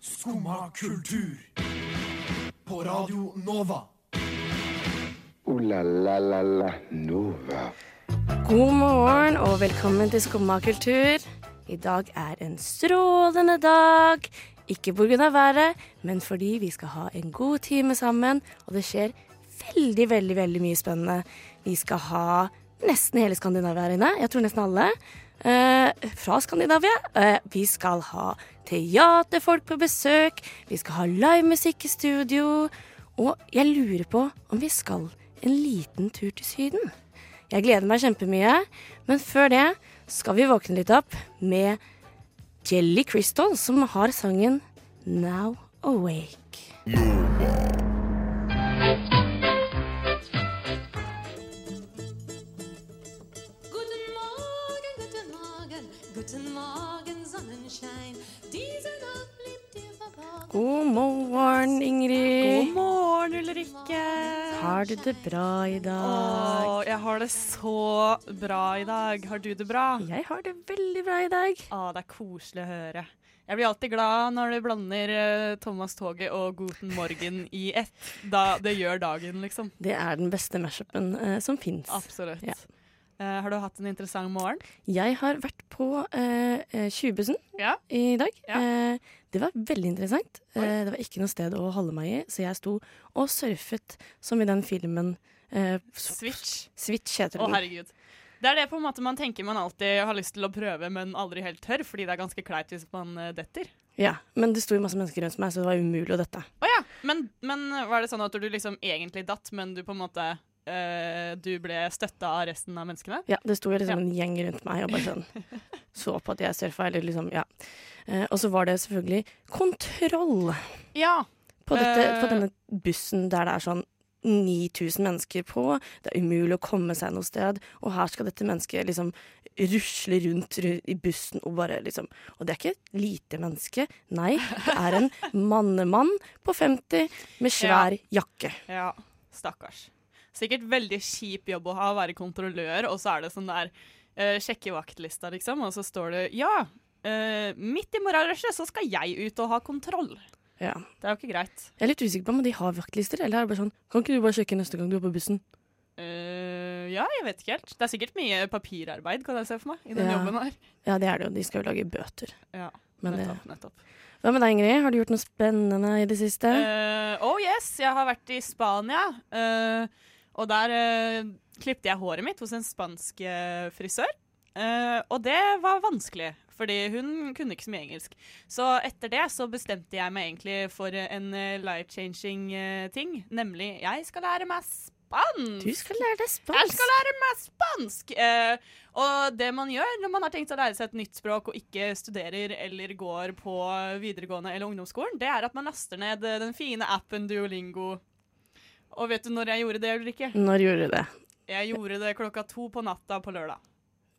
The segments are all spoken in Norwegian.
Skumma kultur. På Radio Nova. O-la-la-la-la Nova. God morgen og velkommen til Skumma kultur. I dag er en strålende dag. Ikke pga. været, men fordi vi skal ha en god time sammen. Og det skjer veldig, veldig veldig mye spennende. Vi skal ha nesten hele Skandinavia her inne. Jeg tror nesten alle. Eh, fra Skandinavia. Eh, vi skal ha teaterfolk på besøk. Vi skal ha livemusikk i studio. Og jeg lurer på om vi skal en liten tur til Syden. Jeg gleder meg kjempemye, men før det skal vi våkne litt opp med Jelly Crystal, som har sangen Now Awake. Guten guten Morgen, Sonnenschein. Diese Nacht bleibt dir verborgen. God morgen, Ingrid. God morgen, Ulrikke. Har du det bra i dag? Å, jeg har det så bra i dag. Har du det bra? Jeg har det veldig bra i dag. Å, det er koselig å høre. Jeg blir alltid glad når du blander eh, Thomas Toget og Guten Morgen i ett. Da det gjør dagen, liksom. Det er den beste mashupen uh, som fins. Absolutt. Ja. Eh, har du hatt en interessant morgen? Jeg har vært på uh, uh, Tjuvbussen Ja. i dag. Ja. Uh, det var veldig interessant. Eh, det var ikke noe sted å holde meg i, så jeg sto og surfet som i den filmen Switch. Switch heter Å, herregud. Det er det på en måte man tenker man alltid har lyst til å prøve, men aldri helt tør, fordi det er ganske kleint hvis man detter. Ja, men det sto masse mennesker rundt meg, så det var umulig å dette. Å ja. Men, men var det sånn at du liksom egentlig datt, men du på en måte eh, Du ble støtta av resten av menneskene? Ja, det sto liksom Ja. en gjeng rundt meg og bare sånn så på at jeg surfa, eller liksom, ja. Uh, og så var det selvfølgelig kontroll Ja. på, dette, uh, på denne bussen der det er sånn 9000 mennesker på. Det er umulig å komme seg noe sted. Og her skal dette mennesket liksom rusle rundt i bussen og bare liksom Og det er ikke et lite menneske. Nei, det er en mannemann på 50 med svær jakke. Ja, stakkars. Sikkert veldig kjip jobb å ha, å være kontrollør, og så er det sånn der uh, Sjekke vaktlista, liksom, og så står det Ja, uh, midt i morgenrushet så skal jeg ut og ha kontroll. Ja. Det er jo ikke greit. Jeg er litt usikker på om de har vaktlister, eller er det bare sånn Kan ikke du bare sjekke neste gang du er på bussen? Uh, ja, jeg vet ikke helt. Det er sikkert mye papirarbeid, kan jeg se for meg, i den Ja. jobben her. Ja, det er det jo. De skal jo lage bøter. Ja, Men det, nettopp, nettopp. hva med deg, Ingrid? Har du gjort noe spennende i det siste? Uh, oh yes, jeg har vært i Spania. eh, og der uh, klippte jeg håret mitt hos en spansk eh, frisør. Eh, og det var vanskelig, fordi hun kunne ikke så mye engelsk. Så etter det så bestemte jeg meg egentlig for en eh, life-changing eh, ting. Nemlig jeg skal lære meg spansk. Du skal lære deg spansk! Jeg skal lære meg spansk! Eh, og det man gjør når man har tenkt å lære seg et nytt språk og ikke studerer eller går på videregående eller ungdomsskolen, det er at man laster ned eh, den fine appen Duolingo. Og vet du når jeg gjorde det eller ikke? Når gjorde du det? Jeg gjorde det klokka to på natta på lørdag.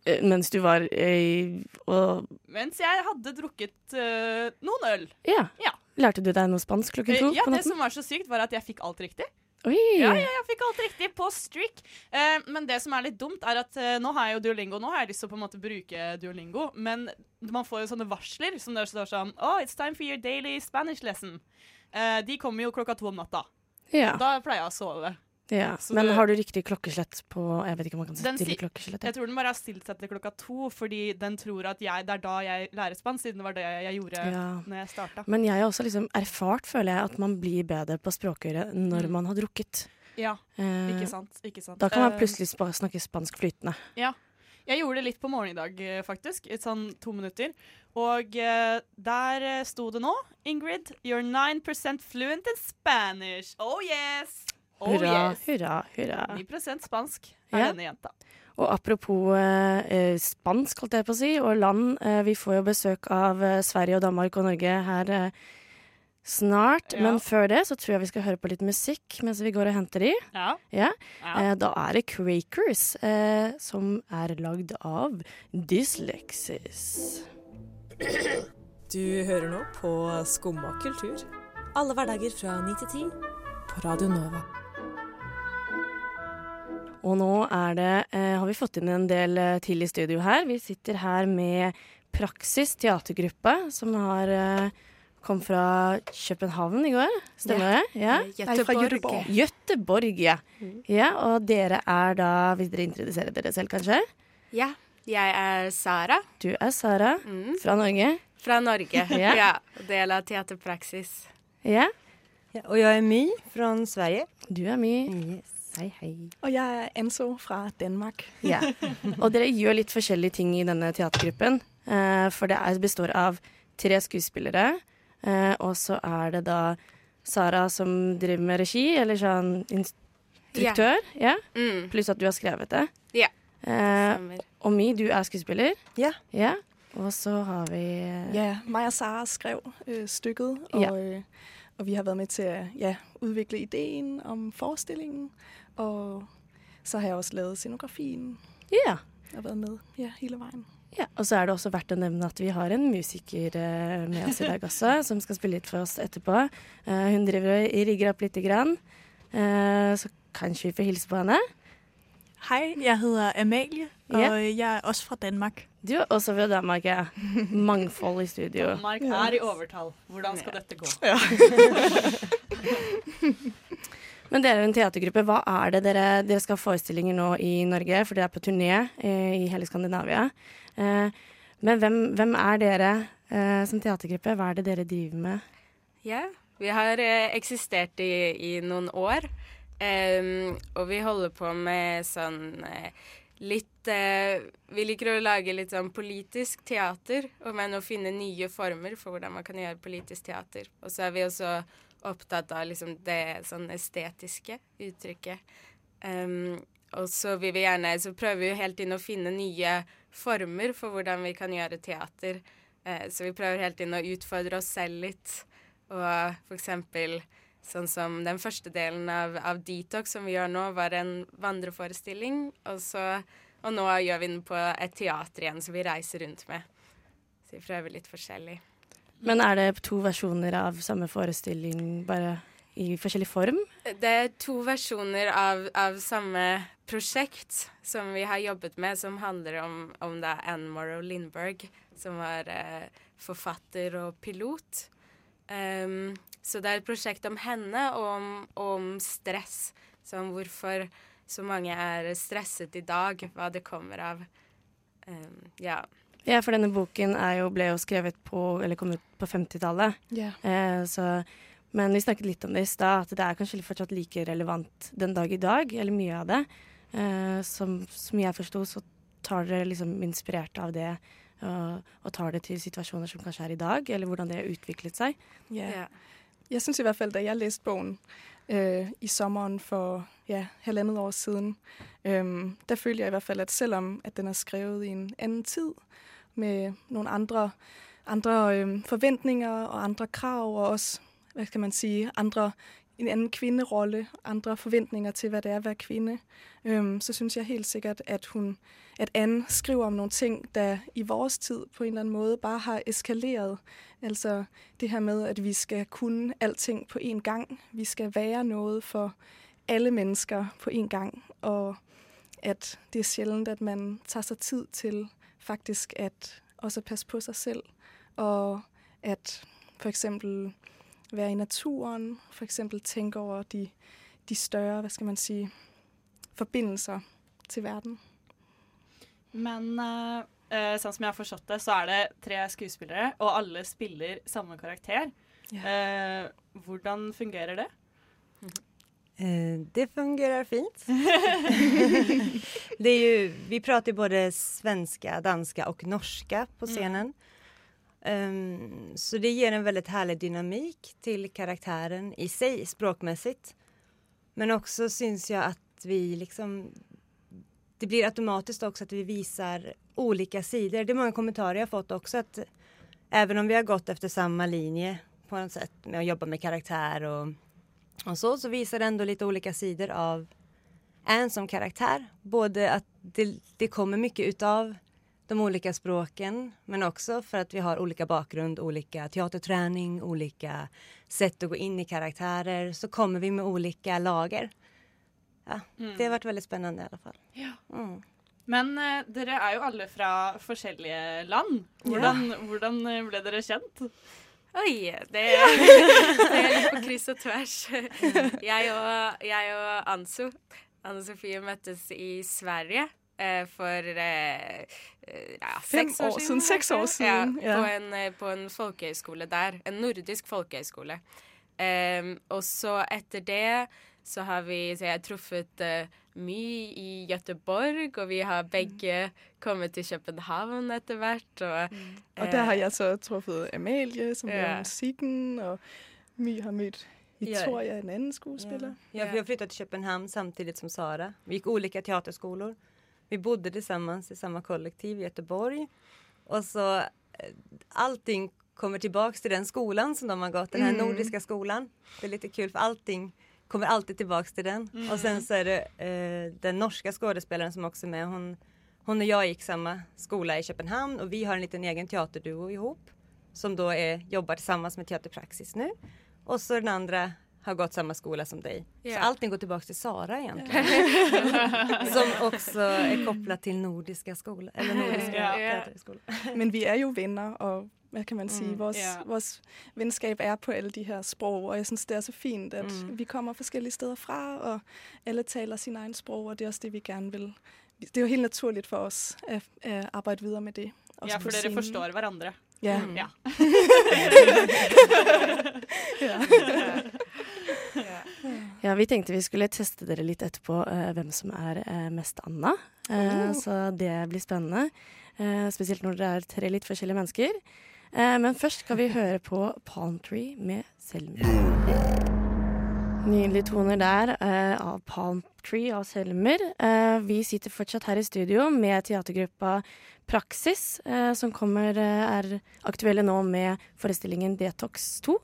Eh, Mens du var i... og Mens jeg hadde drukket eh, noen øl. Ja. Ja. Lærte du deg noe spansk klokken to Eh, ja, på det som var så sykt, var at jeg fikk alt riktig. Oi! Ja, ja, jeg fikk alt riktig på streak. Eh, men det som er litt dumt, er at eh, nå har jeg jo Duolingo. Nå har jeg lyst til å på en måte bruke Duolingo, men man får jo sånne varsler som det står sånn Oh, it's time for your daily Spanish lesson. Eh, de kommer jo klokka to om natta. Ja, Da pleier jeg å sove. ja. Men har du riktig klokkeslett på Jeg vet ikke om man kan stille klokkeslett. Jeg tror den bare har stilt seg til klokka to, fordi den tror at jeg, det er da jeg lærer spansk, siden det var det jeg gjorde Ja. når jeg starta. Men jeg har også liksom erfart, føler jeg, at man blir bedre på språkøre når Mm. man har drukket. Ja, Eh, ikke sant. Ikke sant. Da kan man Eh, plutselig snakke spansk flytende. Jeg gjorde det litt på morgenen i dag, eh, faktisk. Et sånn to minutter. Og uh, der eh, sto det nå Ingrid, you're 9% fluent in Spanish. Oh yes! Oh Hurra, yes. hurra, hurra. 9% spansk er Ja. denne jenta. Og apropos eh, spansk, holdt jeg på å si, og land. Eh, vi får jo besøk av Sverige og Danmark og Norge her eh, snart. Ja. Men før det så tror jeg vi skal høre på litt musikk mens vi går og henter de. Ja. Ja. ja. Eh, da er det Quakers, eh, som er lagd av Dyslexis. Du hører nå på Skumma kultur. Alle hverdager fra 9 til 10 på Radio Nova. Og nå er det, eh, har vi fått inn en del eh, til i studio her. Vi sitter her med Praksis teatergruppe, som har eh, kom fra København i går. Stemmer det? Ja. Nei, fra Göteborg. Göteborg, ja. ja. Og dere er da Vil dere introdusere dere selv, kanskje? Ja, jeg er Sara Du er Sara mm. fra Norge. fra Norge. Ja. ja. Del av Teaterpraksis. Ja. Ja, og jeg er My fra Sverige. Du er My. Yes. Hei, hei. Og jeg er Enzo fra Danmark. Ja. Og dere gjør litt forskjellige ting i denne teatergruppen. eh, for det består av tre skuespillere, og så er det da Sara som driver med regi, eller sånn instruktør. Ja. Mm. Pluss at du har skrevet det. Ja. Eh, og Mi, du er skuespiller. Ja. Ja. Og så har vi eh, Ja, meg og Sara skrev uh, stykket, og, øh, og vi har vært med til å ja, utvikle ideen om forestillingen. Og så har jeg også lavet scenografien Ja. og vært med ja, hele veien. Ja. Og så er det også verdt å nevne at vi har en musiker eh, med oss i dag også, som skal spille litt for oss etterpå. Eh, hun driver og rigger opp lite grann. Eh, så kanskje vi får hilse på henne. Hei, jeg heter Amalie, og Ja. jeg er også fra Danmark. Du er også fra Danmark, ja. Mangfold i studio. Danmark er i overtall. Hvordan skal dette gå? Men dere er en teatergruppe. Hva er det dere, dere skal ha forestillinger nå i Norge? For dere er på turné eh, i hele Skandinavia. Eh, men hvem, hvem er dere eh, som teatergruppe? Hva er det dere driver med? Ja, vi har eksistert i, i noen år. Em, og vi holder på med sånn litt eh, Vi liker å lage litt sånn politisk teater, og men å finne nye former for hvordan man kan gjøre politisk teater. Og så er vi også opptatt av liksom det sånn estetiske uttrykket. Um, og så vil vi gjerne Så prøver vi helt inn å finne nye former for hvordan vi kan gjøre teater. Uh, så vi prøver helt inn å utfordre oss selv litt. Og for eksempel sånn som den første delen av, av Detox som vi gjør nå, var en vandreforestilling. Og, så, og nå gjør vi den på et teater igjen, som vi reiser rundt med. Så vi prøver litt forskjellig. Men er det to versjoner av samme forestilling, bare i forskjellig form? Det er to versjoner av, av samme prosjekt som vi har jobbet med, som handler om, om da Anne Morrow Lindberg, som var eh, forfatter og pilot. Um, så det er et prosjekt om henne og om, om stress. Som hvorfor så mange er stresset i dag, hva det kommer av. Um, ja. Ja, for denne boken er jo, ble jo skrevet på, eller kom ut på 50-tallet. Yeah. Eh, så, men vi snakket litt om det i stad, at det er kanskje fortsatt like relevant den dag i dag, eller mye av det. Eh, som, som jeg forsto, så tar dere liksom inspirert av det, og, og tar det til situasjoner som kanskje er i dag, eller hvordan det har utviklet seg. Yeah. Yeah. Jeg syns i hvert fall da jeg leste boken eh, i sommeren for ja, halvannet år siden, øhm, der følte jeg i hvert fall at selv om at den er skrevet i en annen tid, med noen andre, andre forventninger og andre krav, og også hva skal man si, andre, en annen kvinnerolle, andre forventninger til hva det er å være kvinne, så syns jeg helt sikkert at hun at Anne skriver om noen ting der i vår tid på en eller annen måte bare har eskaleret. Altså det her med at vi skal kunne allting på en gang. Vi skal være noe for alle mennesker på en gang. Og at det er sjelden at man tar seg tid til faktisk at også passe på seg selv. Og at f.eks. være i naturen, f.eks. tenke over de, de større hva skal man si, forbindelser til verden. Men eh, eh, sånn som jeg har forstått det, så er det tre skuespillere, og alle spiller samme karakter. Eh, hvordan fungerer det? Eh, det fungerer fint. ju, vi prater både svenska, danska og norska på scenen. Um, så det gir en veldig herlig dynamik til karakteren i seg, språkmessig. Men også syns jeg at vi liksom det blir automatisk også at vi viser olika sidor. Det er mange kommentarer jeg har fått også, at selv om vi har gått efter samme linje på en sätt med å jobbe med karakter och och så, så visar det ändå lite olika sidor av en som karaktär. Både att det, det kommer mycket utav de olika språken men också för att vi har olika bakgrund, olika teaterträning, olika sätt att gå in i karaktärer så kommer vi med olika lager. Ja, Det har vært veldig spennende i alle fall. Ja. Mm. Men uh, dere er jo alle fra forskjellige land. Hvordan, hvordan eh, ble dere kjent? Oi, det, det er litt på kryss og tvers. Jeg og, jeg og Anso, Anne Sofie, møttes i Sverige eh, for eh, eh, ja, seks år siden, seks år siden, Ja. På, en, eh, på en folkehøyskole der. En nordisk folkehøyskole. Em, og så etter det så har vi så jeg har truffet uh, mye i Göteborg, og vi har begge kommet til København etter hvert. Og, Og der har eh, jeg så truffet Amalie, som Ja. musikken, og My har møtt Ja. Victoria, en annen skuespiller. Ja, Ja, vi har flyttet til København samtidig som Sara. Vi gikk ulike teaterskoler. Vi bodde sammen i samme kollektiv i Göteborg. Og så eh, allting kommer tilbake til den skolen som de har gått, den her nordiske skolen. Det er litt kul for allting kommer alltid tillbaks till den. Mm. Och sen så är det eh, den norska skådespelaren som också är med. Hon, hon och jag gick samma skola i Köpenhamn och vi har en liten egen teaterduo ihop som då är, jobbar tillsammans med Teaterpraxis nu. Och så den andra har gått samma skola som dig. Yeah. Så allting går tillbaka till Sara egentligen. som också är kopplat till Nordiska skolan. Eller Nordiska yeah. teaterskolan. Men vi er jo venner, og hvad kan man sige, Mm. vores, yeah. vores venskab er på alle de her sprog, og jeg synes, det er så fint, at Mm. vi kommer forskellige steder fra, og alle taler sin egen sprog, og det er også det, vi gerne vil. Det er jo helt naturligt for os at, at arbejde videre med det. også Ja, for dere forstår hverandre. Ja. Mm. Ja. ja. Ja, vi tenkte vi skulle teste dere litt etterpå uh, hvem som er uh, mest Anna. Eh, Så det blir spennende. Eh, spesielt når dere er tre litt forskjellige mennesker. Eh, men først skal vi høre på Palm Tree med Selmer. Nydelige toner der eh, av Palm Tree av Selmer. Eh, vi sitter fortsatt her i studio med teatergruppa Praksis, eh, som kommer, eh, er aktuelle nå med forestillingen Detox 2.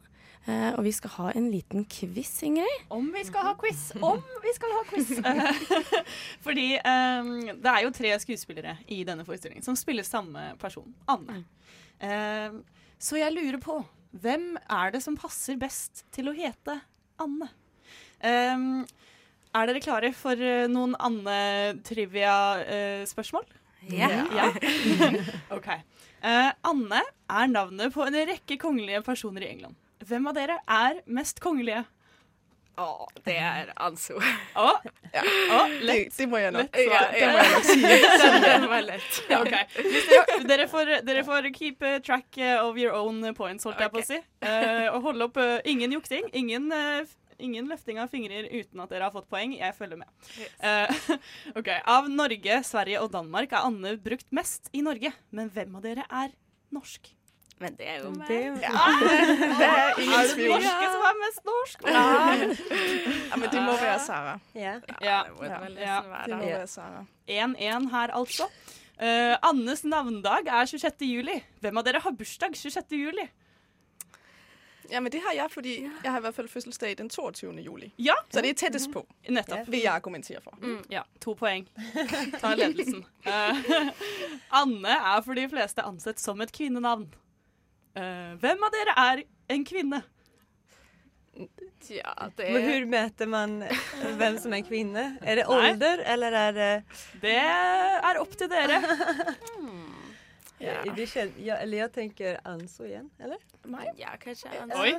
Uh, og vi skal ha en liten quiz, Ingrid. Om vi skal ha quiz! Om vi skal ha quiz! Fordi um, det er jo tre skuespillere i denne forestillingen som spiller samme person, Anne. Ehm, så jeg lurer på hvem er det som passer best til å hete Anne? Ehm, er dere klare for eh, noen Anne-trivia-spørsmål? Ja. ja. OK. Eh, Anne er navnet på en rekke kongelige personer i England. Hvem av dere er mest kongelige? Å, det er Anso. Å, å, lett. Det, de må jeg nok, Lett svar. det må jeg si. Den var lett. Ja, okay. dere, får, dere får keep eh, track eh, of your own points, holdt jeg på å si. Uh, og holde opp uh, ingen juksing, ingen, uh, ingen løfting av fingrer uten at dere har fått poeng. Jeg følger med. Eh, ok, Av Norge, Sverige og Danmark er Anne brukt mest i Norge. Men hvem av dere er norsk? Men det er jo meg. Det er ingen tvil. Er det norske som er mest norsk? Ja. ja, men de må være Sara. Ja. Ja. Det må Ja. være. må være Sara. 1-1 her, altså. Uh, Annes navnedag er 26. juli. Hvem av dere har bursdag 26. juli? Ja, men det har jeg, fordi jeg har i hvert fall fødselsdag den 22. juli. Ja, Så det er tettest på, nettopp. vil jeg argumentere for. Ja, to poeng. Ta ledelsen. Uh, Anne er for de fleste ansett som et kvinnenavn. Eh, hvem av dere er en kvinne? Ja, det Men hur møter man hvem som er kvinne? Er det alder, ålder eller er det... Det er opp til dere. Ja. Det kän- eller jeg tenker Anso igjen, eller? Ja, kanskje Anso. Oi.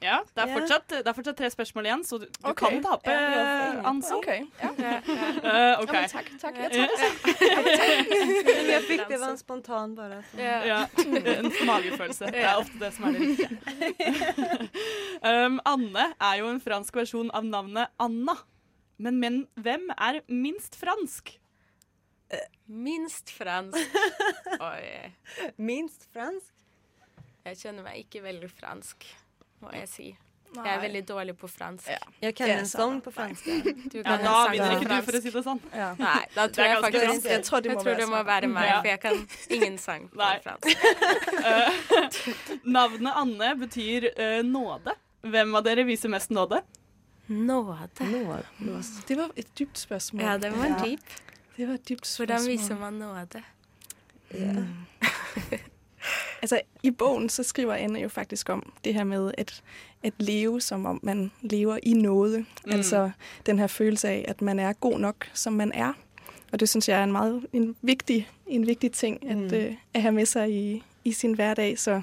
Ja, det er fortsatt, det er fortsatt tre spørsmål igjen, så du, du okay. kan tape, Ja, jeg får Anso. OK. Ja. Eh, ok. Ja, men takk. takk. Jeg tar det. sånn. jag fick det var en spontan bare. Ja. Ja, en magefølelse. Det er ofte det som er det riktige. um, Anne er jo en fransk versjon av navnet Anna. Men, men hvem er minst fransk? Minst fransk. Oi. Minst fransk? Jeg kjenner meg ikke veldig fransk, må jeg si. Jeg er veldig dårlig på fransk. Ja. Jeg kan en sang på fransk. Du Ja, da vinner ikke du, for å si det sånn. Ja. Nei, da tror jeg faktisk fransk. Jeg tror det må jeg tror det må være meg, for jeg kan ingen sang på Nei. fransk. uh, navnet Anne betyr uh, nåde. Hvem av dere viser mest nåde? Nåde. Det var et dypt spørsmål. Ja, det var en dyp. Det var et dypt spørsmål. Hvordan viser man nåde? Altså, i bogen så skriver Anne jo faktisk om det her med at, at leve som om man lever i nåde. Mm. Altså den her følelse av at man er god nok, som man er. og det synes jeg er en meget en vigtig, en vigtig ting at, Mm. uh, at ha med seg i, i sin hverdag. Så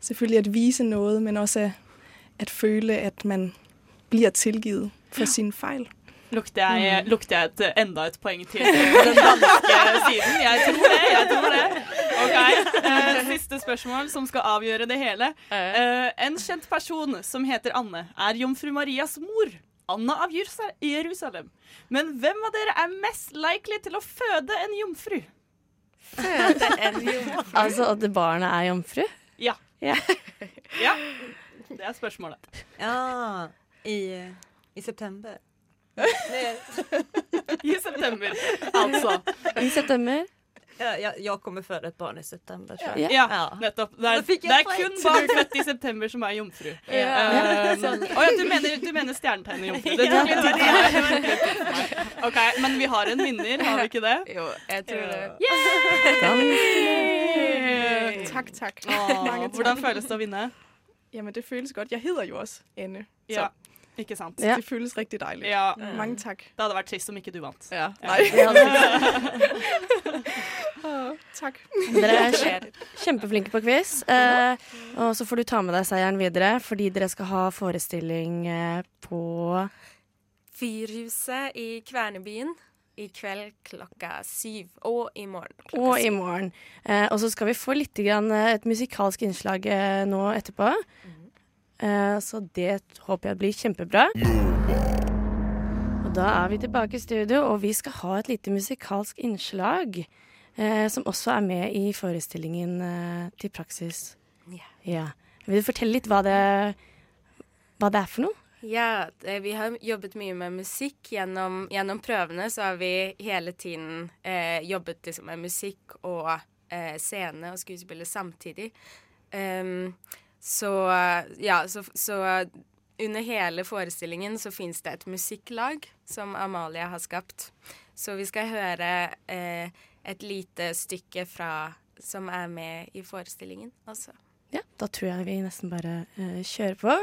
selvfølgelig at vise noe, men også at, at føle, at man blir tilgitt for sine fejl. Lukter jeg, lukter jeg et, enda et poeng til den danske siden? Jeg tror det. jeg tror det. Ok, eh, Siste spørsmål som skal avgjøre det hele. Eh, en kjent person som heter Anne, er jomfru Marias mor. Anna av Jerusalem. Men hvem av dere er mest likely til å føde en jomfru? Føde en jomfru? Altså at barnet er jomfru? Ja. Ja. ja. Det er spørsmålet. Ja, i, i september. I september, altså. I september? Ja, jeg, jeg kommer føde et barn i september, Ja. Ja, nettopp. Det er, det er kun barn født i september som er jomfru. Ja. Um, oh, ja, du mener, du mener stjernetegnet jomfru. Det tok litt tid. OK, men vi har en vinner, har vi ikke det? Jo, jeg tror det. Takk, takk. Åh, hvordan føles det å vinne? Jamen, det føles godt. Jeg heter jo også Anne. Ja, ikke sant? Ja. det føles riktig deilig. Ja. Mange takk. Det hadde vært trist om ikke du vant. Ja, Nei. Åh, tak. Dere er kjempeflinke på quiz. Eh, og så får du ta med deg seieren videre, fordi dere skal ha forestilling eh, på Fyrhuset i Kvernebyen i kveld klokka syv. Og i morgen Og i morgen. Eh, og så skal vi få litt grann, eh, et musikalsk innslag eh, nå etterpå. Eh, så det håper jeg blir kjempebra. Og da er vi tilbake i studio, og vi skal ha et lite musikalsk innslag. Eh, som også er med i forestillingen eh, til praksis. Ja. Ja. Vil du fortelle litt hva det, hva det er for noe? Ja, vi har jobbet mye med musikk. Gjennom, gjennom prøvene så har vi hele tiden eh, jobbet liksom, med musikk og eh, scene og skuespiller samtidig. Ehm, så ja, så, så under hele forestillingen så fins det et musikklag som Amalie har skapt. Så vi skal høre eh, et lite stykke fra som er med i forestillingen, også. Ja, da tror jeg vi nesten bare eh, kjører på.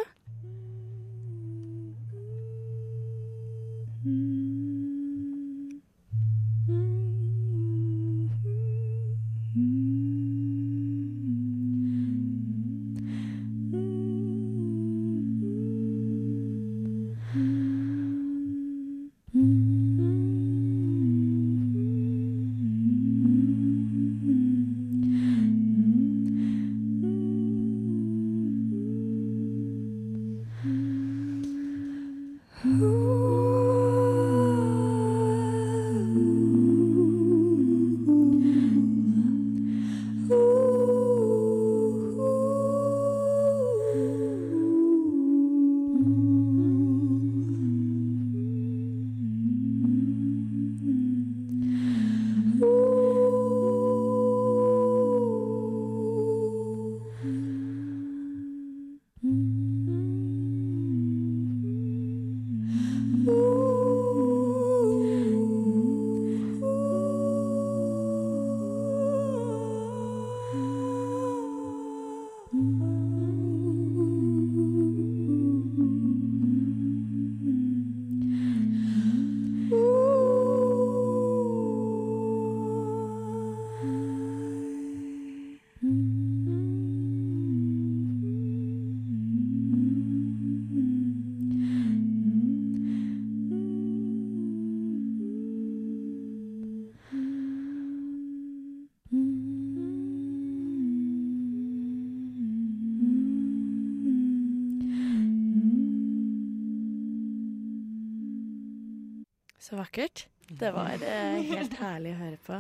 Vakkert. Det var eh, helt herlig å høre på.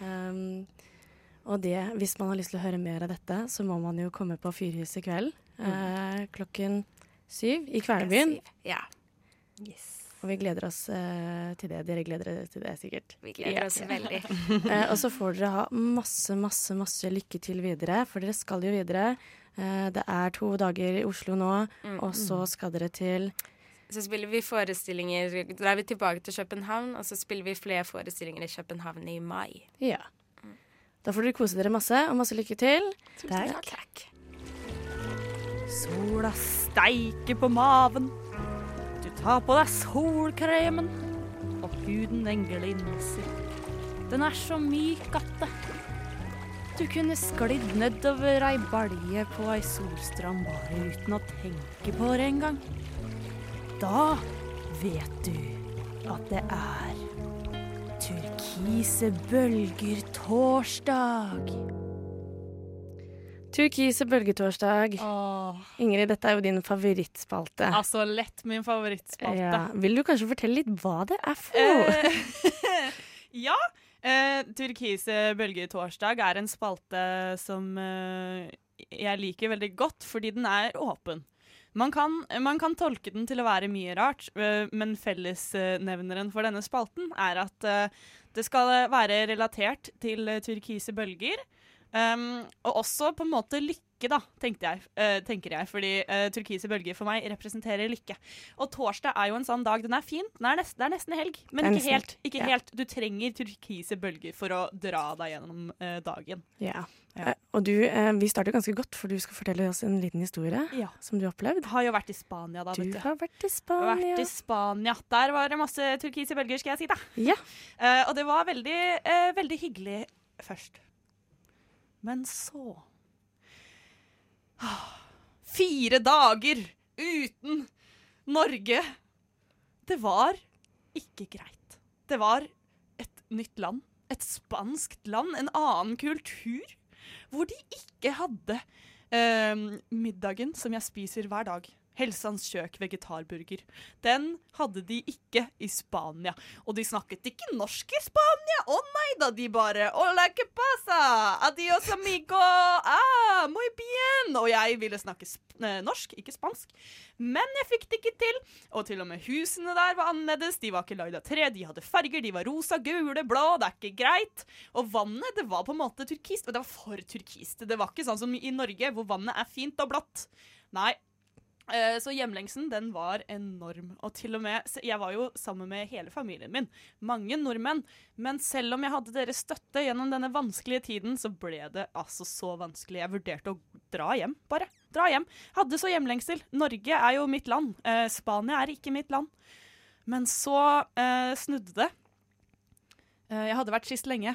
Um, og det, hvis man har lyst til å høre mer av dette, så må man jo komme på Fyrhuset i kveld. Eh, klokken syv i Kvernebyen. Ja. Og vi gleder oss eh, til det. Dere gleder dere til det sikkert. Vi gleder oss veldig. eh, og så får dere ha masse, masse, masse lykke til videre, for dere skal jo videre. Eh, det er to dager i Oslo nå, Mm. og så skal dere til Så spiller vi forestillinger Da er vi tilbake til København, og så spiller vi flere forestillinger i København i mai. Ja. Da får dere kose dere masse, og masse lykke til. Takk. Sola steiker på maven. Du tar på deg solkremen, og huden den glinser. Den er så myk at det Du kunne sklidd nedover ei balje på ei solstrand bare uten å tenke på det engang. Da vet du at det er turkise bølger torsdag. Turkise bølgetorsdag. Ingrid, dette er jo din favorittspalte. Altså lett min favorittspalte. Ja. Vil du kanskje fortelle litt hva det er for? Eh, ja. Eh, Turkise bølgetorsdag er en spalte som eh, jeg liker veldig godt, fordi den er åpen. Man kan, man kan tolke den til å være mye rart, eh, men fellesnevneren for denne spalten er at eh, det skal være relatert til turkise bølger. Um, og også på en måte lykke, da, jeg, uh, tenker jeg. Fordi uh, turkise bølger for meg representerer lykke. Og torsdag er jo en sånn dag. Den er fin, den er nest, det er nesten helg, men ikke helt. Ikke ja. helt. Du trenger turkise bølger for å dra deg gjennom uh, dagen. Ja. Ja. Eh, Og du, eh, vi starter ganske godt, for du skal fortelle oss en liten historie Ja. som du har opplevd. Har jo vært i Spania, da. Du vet du. har vært i Spania. Vært i Spania. Der var det masse turkise bølger, skal jeg si. da. Ja. Uh, og det var veldig, uh, veldig hyggelig først. Men så Fire dager uten Norge. Det var ikke greit. Det var et nytt land. Et spanskt land. En annen kultur. Hvor de ikke hadde eh, middagen som jeg spiser hver dag. Helsans kjøk vegetarburger. Den hadde de ikke i Spania. Og de snakket ikke norsk i Spania! Å nei da, de bare Hola, que pasa? Adios, amigo! Ah, muy bien! Og jeg ville snakke eh, norsk, ikke spansk. Men jeg fikk det ikke til. Og til og med husene der var annerledes. De var ikke lagd av tre, de hadde farger. De var rosa, gule, blå. Det er ikke greit. Og vannet, det var på en måte turkist. Og det var for turkist. Det var ikke sånn som i Norge, hvor vannet er fint og blått. Nei, Så hjemlengselen, den var enorm. Og til og med Jeg var jo sammen med hele familien min. Mange nordmenn. Men selv om jeg hadde deres støtte gjennom denne vanskelige tiden, så ble det altså så vanskelig. Jeg vurderte å dra hjem, bare. Dra hjem. Hadde så hjemlengsel. Norge er jo mitt land. Eh, Spania er ikke mitt land. Men så eh, snudde det. Eh, jeg hadde vært sist lenge.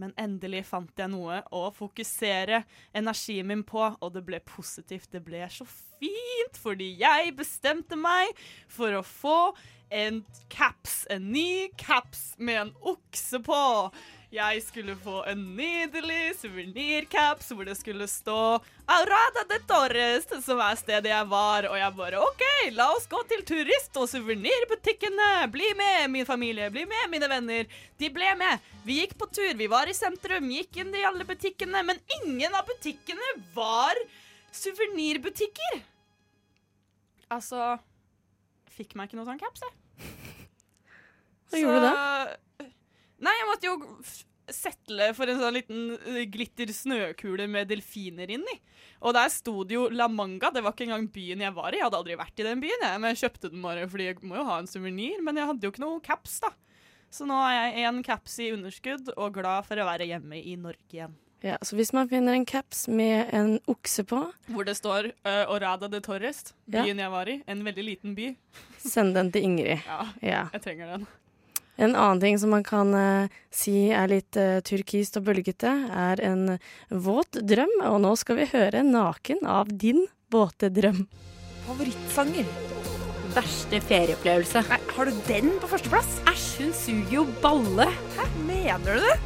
Men endelig fant jeg noe å fokusere energien min på, og det ble positivt. Det ble så fint, fordi jeg bestemte meg for å få en caps, en ny caps med en okse på. Jeg skulle få en nydelig suvenircaps hvor det skulle stå Aurada de Torres, som er stedet jeg var. Og jeg bare OK, la oss gå til turist- og suvenirbutikkene. Bli med, min familie. Bli med, mine venner. De ble med. Vi gikk på tur. Vi var i sentrum, gikk inn i alle butikkene. Men ingen av butikkene var suvenirbutikker. Altså Fikk meg ikke noe sånn caps, jeg. Hva gjorde du Nei, jeg måtte jo settle for en sånn liten glittersnøkule glitter snøkule med delfiner inni. Og der sto det jo La Manga. Det var ikke engang byen jeg var i. Jeg hadde aldri vært i den byen, jeg, men jeg kjøpte den bare fordi jeg må jo ha en suvenir. Men jeg hadde jo ikke noe caps, da. Så nå er jeg en caps i underskudd og glad for å være hjemme i Norge igjen. Ja, så hvis man finner en caps med en okse på, Hvor det står uh, Orada de Torres, Ja. byen jeg var i. En veldig liten by. send den til Ingrid. Ja, Ja. jeg trenger den. En annen ting som man kan uh, si er litt uh, turkist og bølgete, er en våt drøm. Og nå skal vi høre 'Naken' av din våte drøm. Favorittsanger. Verste ferieopplevelse. Nei, har du den på førsteplass? Æsj, hun suger jo balle. Hæ, mener du det?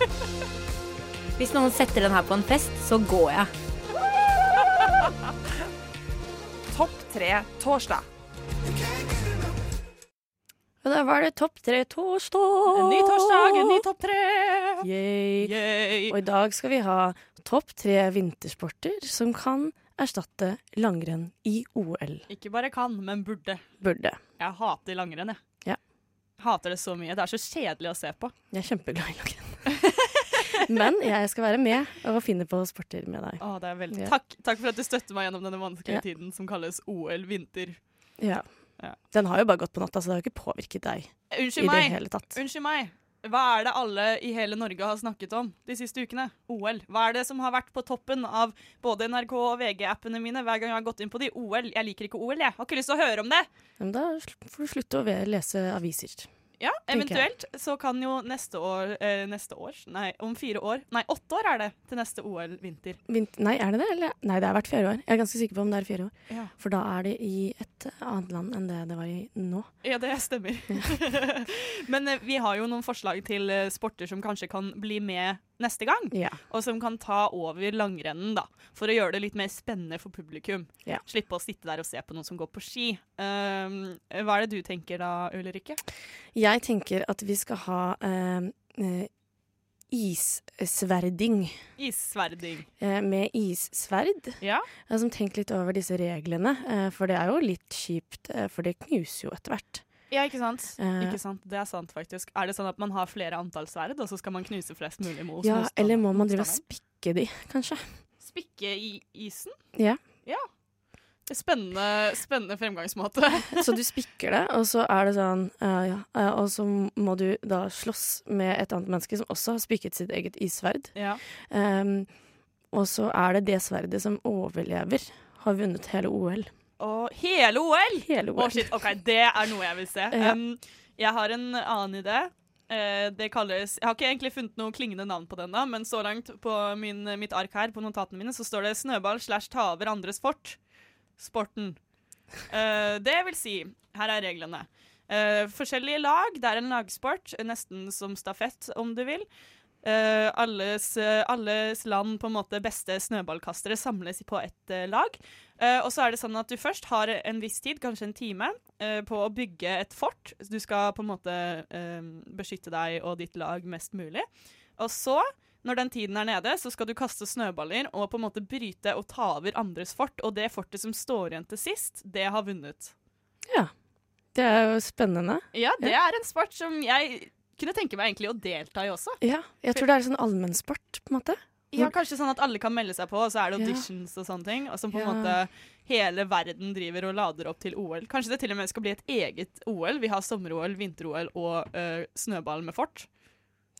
Hvis noen setter den her på en fest, så går jeg. Topp tre torsdag. Og da var det topp tre torsdag. En ny torsdag, en ny topp tre. Yay. Yay. Og i dag skal vi ha topp tre vintersporter som kan erstatte langrenn i OL. Ikke bare kan, men burde. Burde. Jeg hater langrenn, jeg. Ja. Hater det så mye. Det er så kjedelig å se på. Jeg er kjempeglad i langrenn. Men jeg skal være med og finne på sporter med deg. Å, det er veldig... Ja. takk, takk for at du støtter meg gjennom denne vanskelige Ja. tiden som kalles OL vinter. Ja. Ja. Den har jo bare gått på natta, så det har jo ikke påvirket deg Unnskyld i det meg. hele tatt. Unnskyld meg. Hva er det alle i hele Norge har snakket om de siste ukene? OL. Hva er det som har vært på toppen av både NRK og VG-appene mine hver gang jeg har gått inn på de? OL. Jeg liker ikke OL, jeg. Har ikke lyst til å høre om det. Men da får du slutte å lese aviser. Ja, eventuelt så kan jo neste år eh, Neste års Nei, om fire år. Nei, åtte år er det til neste OL vinter. Vint nei, er det det? Eller? Nei, det er hvert fjerde år. Jeg er ganske sikker på om det er fire år. Ja. For da er det i et annet land enn det det var i nå. Ja, det stemmer. Men eh, vi har jo noen forslag til eh, sporter som kanskje kan bli med neste gang. Ja. Og som kan ta over langrennen, da. For å gjøre det litt mer spennende for publikum. Ja. Slippe å sitte der og se på noen som går på ski. Um, hva er det du tenker da, Ulrikke? Jeg tenker at vi skal ha eh, issverding. Issverding. Eh, med issverd. Ja. Har sånn tenkt litt over disse reglene, eh, for det er jo litt kjipt, eh, for det knuser jo etter hvert. Ja, ikke sant? Eh. ikke sant? Det er sant, faktisk. Er det sånn at man har flere antall sverd, og så skal man knuse flest mulig mot Ja, motstand- eller må man drive og spikke de, kanskje? Spikke i isen? Ja. Ja. Spennende, spennende fremgangsmåte. Så du spikker det, og så er det sånn uh, ja, uh, Og så må du da slåss med et annet menneske som også har spikket sitt eget issverd. Ja. Um, og så er det det sverdet som overlever, har vunnet hele OL. Og hele OL! Hele OL. Oh, shit, ok, Det er noe jeg vil se. Ja. Um, jeg har en annen idé. Uh, det kalles Jeg har ikke egentlig funnet noe klingende navn på den, da, men så langt på min, mitt ark her på notatene mine så står det 'snøball slash ta over andres fort'. Sporten. Uh, det vil si, her er reglene. Uh, forskjellige lag. Det er en lagsport, nesten som stafett, om du vil. Eh, alles, uh, alles land på en måte beste snøballkastere samles på ett uh, lag. Og så er det sånn at du først har en viss tid, kanskje en time, på å bygge et fort. Du skal på en måte beskytte deg og ditt lag mest mulig. Og så, når den tiden er nede, så skal du kaste snøballer og på en måte bryte og ta over andres fort. Og det fortet som står igjen til sist, det har vunnet. Ja. Det er jo spennende. Ja, det er en sport som jeg kunne tenke meg egentlig å delta i også. Ja, jeg tror det er sånn allmennsport, på en måte. Ja, kanskje sånn at alle kan melde seg på, og så er det Ja. auditions og sånne ting. Og som på en Ja. måte hele verden driver og lader opp til OL. Kanskje det til og med skal bli et eget OL. Vi har sommer-OL, vinter-OL og øh, snøball med fort.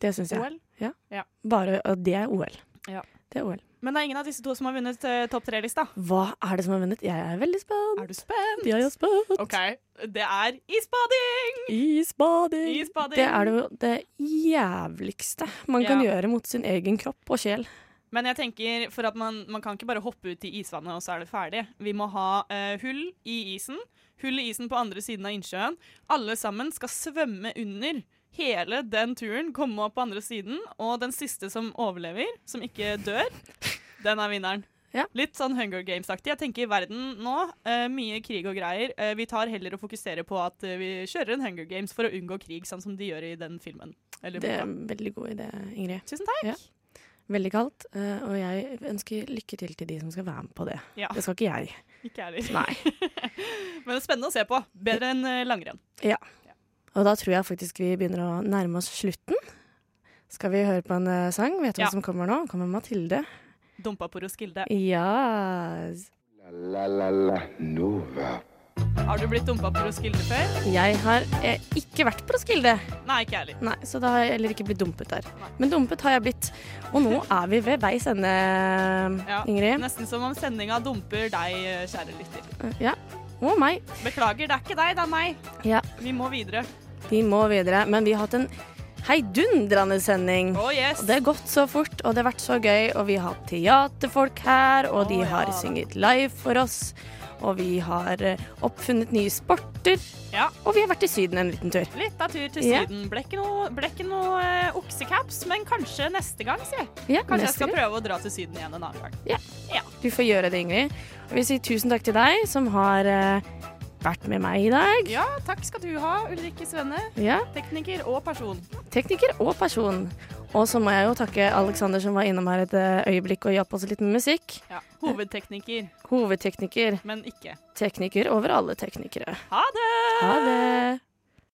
Det syns jeg. OL? Ja. Ja. Bare at det er OL. Ja. Det er OL. Men det er ingen av disse to som har vunnet uh, topp tre-lista. Hva er det som har vunnet? Jeg er veldig spent. Er du spent? Jeg er spent. OK. Det er isbading! Isbading. Isbading. Det er det jo det jævligste man kan gjøre mot sin egen kropp og sjel. Men jeg tenker for at man, man kan ikke bare hoppe ut i isvannet, og så er det ferdig. Vi må ha uh, hull i isen. Hull i isen på andre siden av innsjøen. Alle sammen skal svømme under hele den turen, komme opp på andre siden, og den siste som overlever, som ikke dør, den er vinneren. Litt sånn Hunger Games-aktig. Jeg tenker i verden nå, uh, mye krig og greier. Uh, vi tar heller og fokuserer på at uh, vi kjører en Hunger Games for å unngå krig, sånn som de gjør i den filmen. Eller Det er en veldig god idé, Ingrid. Tusen takk. Ja. Veldig kaldt, og jeg ønsker lykke til til de som skal være med på det. Ja. Det skal ikke jeg. Ikke jeg heller. Men det er spennende å se på. Bedre enn langrenn. Ja. Og da tror jeg faktisk vi begynner å nærme oss slutten. Skal vi høre på en eh, sang? Vet du Ja. hva som kommer nå? Kommer Mathilde. Dumpa på Roskilde. Ja La la la Nova. Har du blitt dumpa på Roskilde før? Jeg har eh, ikke vært på Roskilde. Nei, ikke heller. Nei, Så da har jeg heller ikke blitt dumpet der. Men dumpet har jeg blitt. Og nå er vi ved veis ende, Ja, Ingrid. Nesten som om sendinga dumper deg, kjære lytter. Ja. Og meg. Beklager, det er ikke deg, det er meg. Ja. Vi må videre. Vi må videre. Men vi har hatt en heidundrende sending. Oh, yes. Det har gått så fort, og det har vært så gøy. Og vi har hatt teaterfolk her, og de har sunget live for oss. Og vi har eh, oppfunnet nye sporter. Ja. Og vi har vært i Syden en liten tur. Litt av tur til Ja. Syden. Ble ikke noe, ble ikke noe uh, oksecaps, men kanskje neste gang. Ja, kanskje jeg skal gang. prøve å dra til Syden igjen en annen gang. Ja. Du får gjøre det, Ingrid. Og vi sier tusen takk til deg som har eh, vært med meg i dag. Ja, takk skal du ha, Ulrikke Svenne. Ja. Tekniker og person. Tekniker og person. Og så må jeg jo takke Alexander som var innom her et eh, øyeblikk og hjalp oss litt med musikk. Ja. Hovedtekniker, Hovedtekniker. men ikke. Tekniker over alle teknikere. Ha det! Ha det!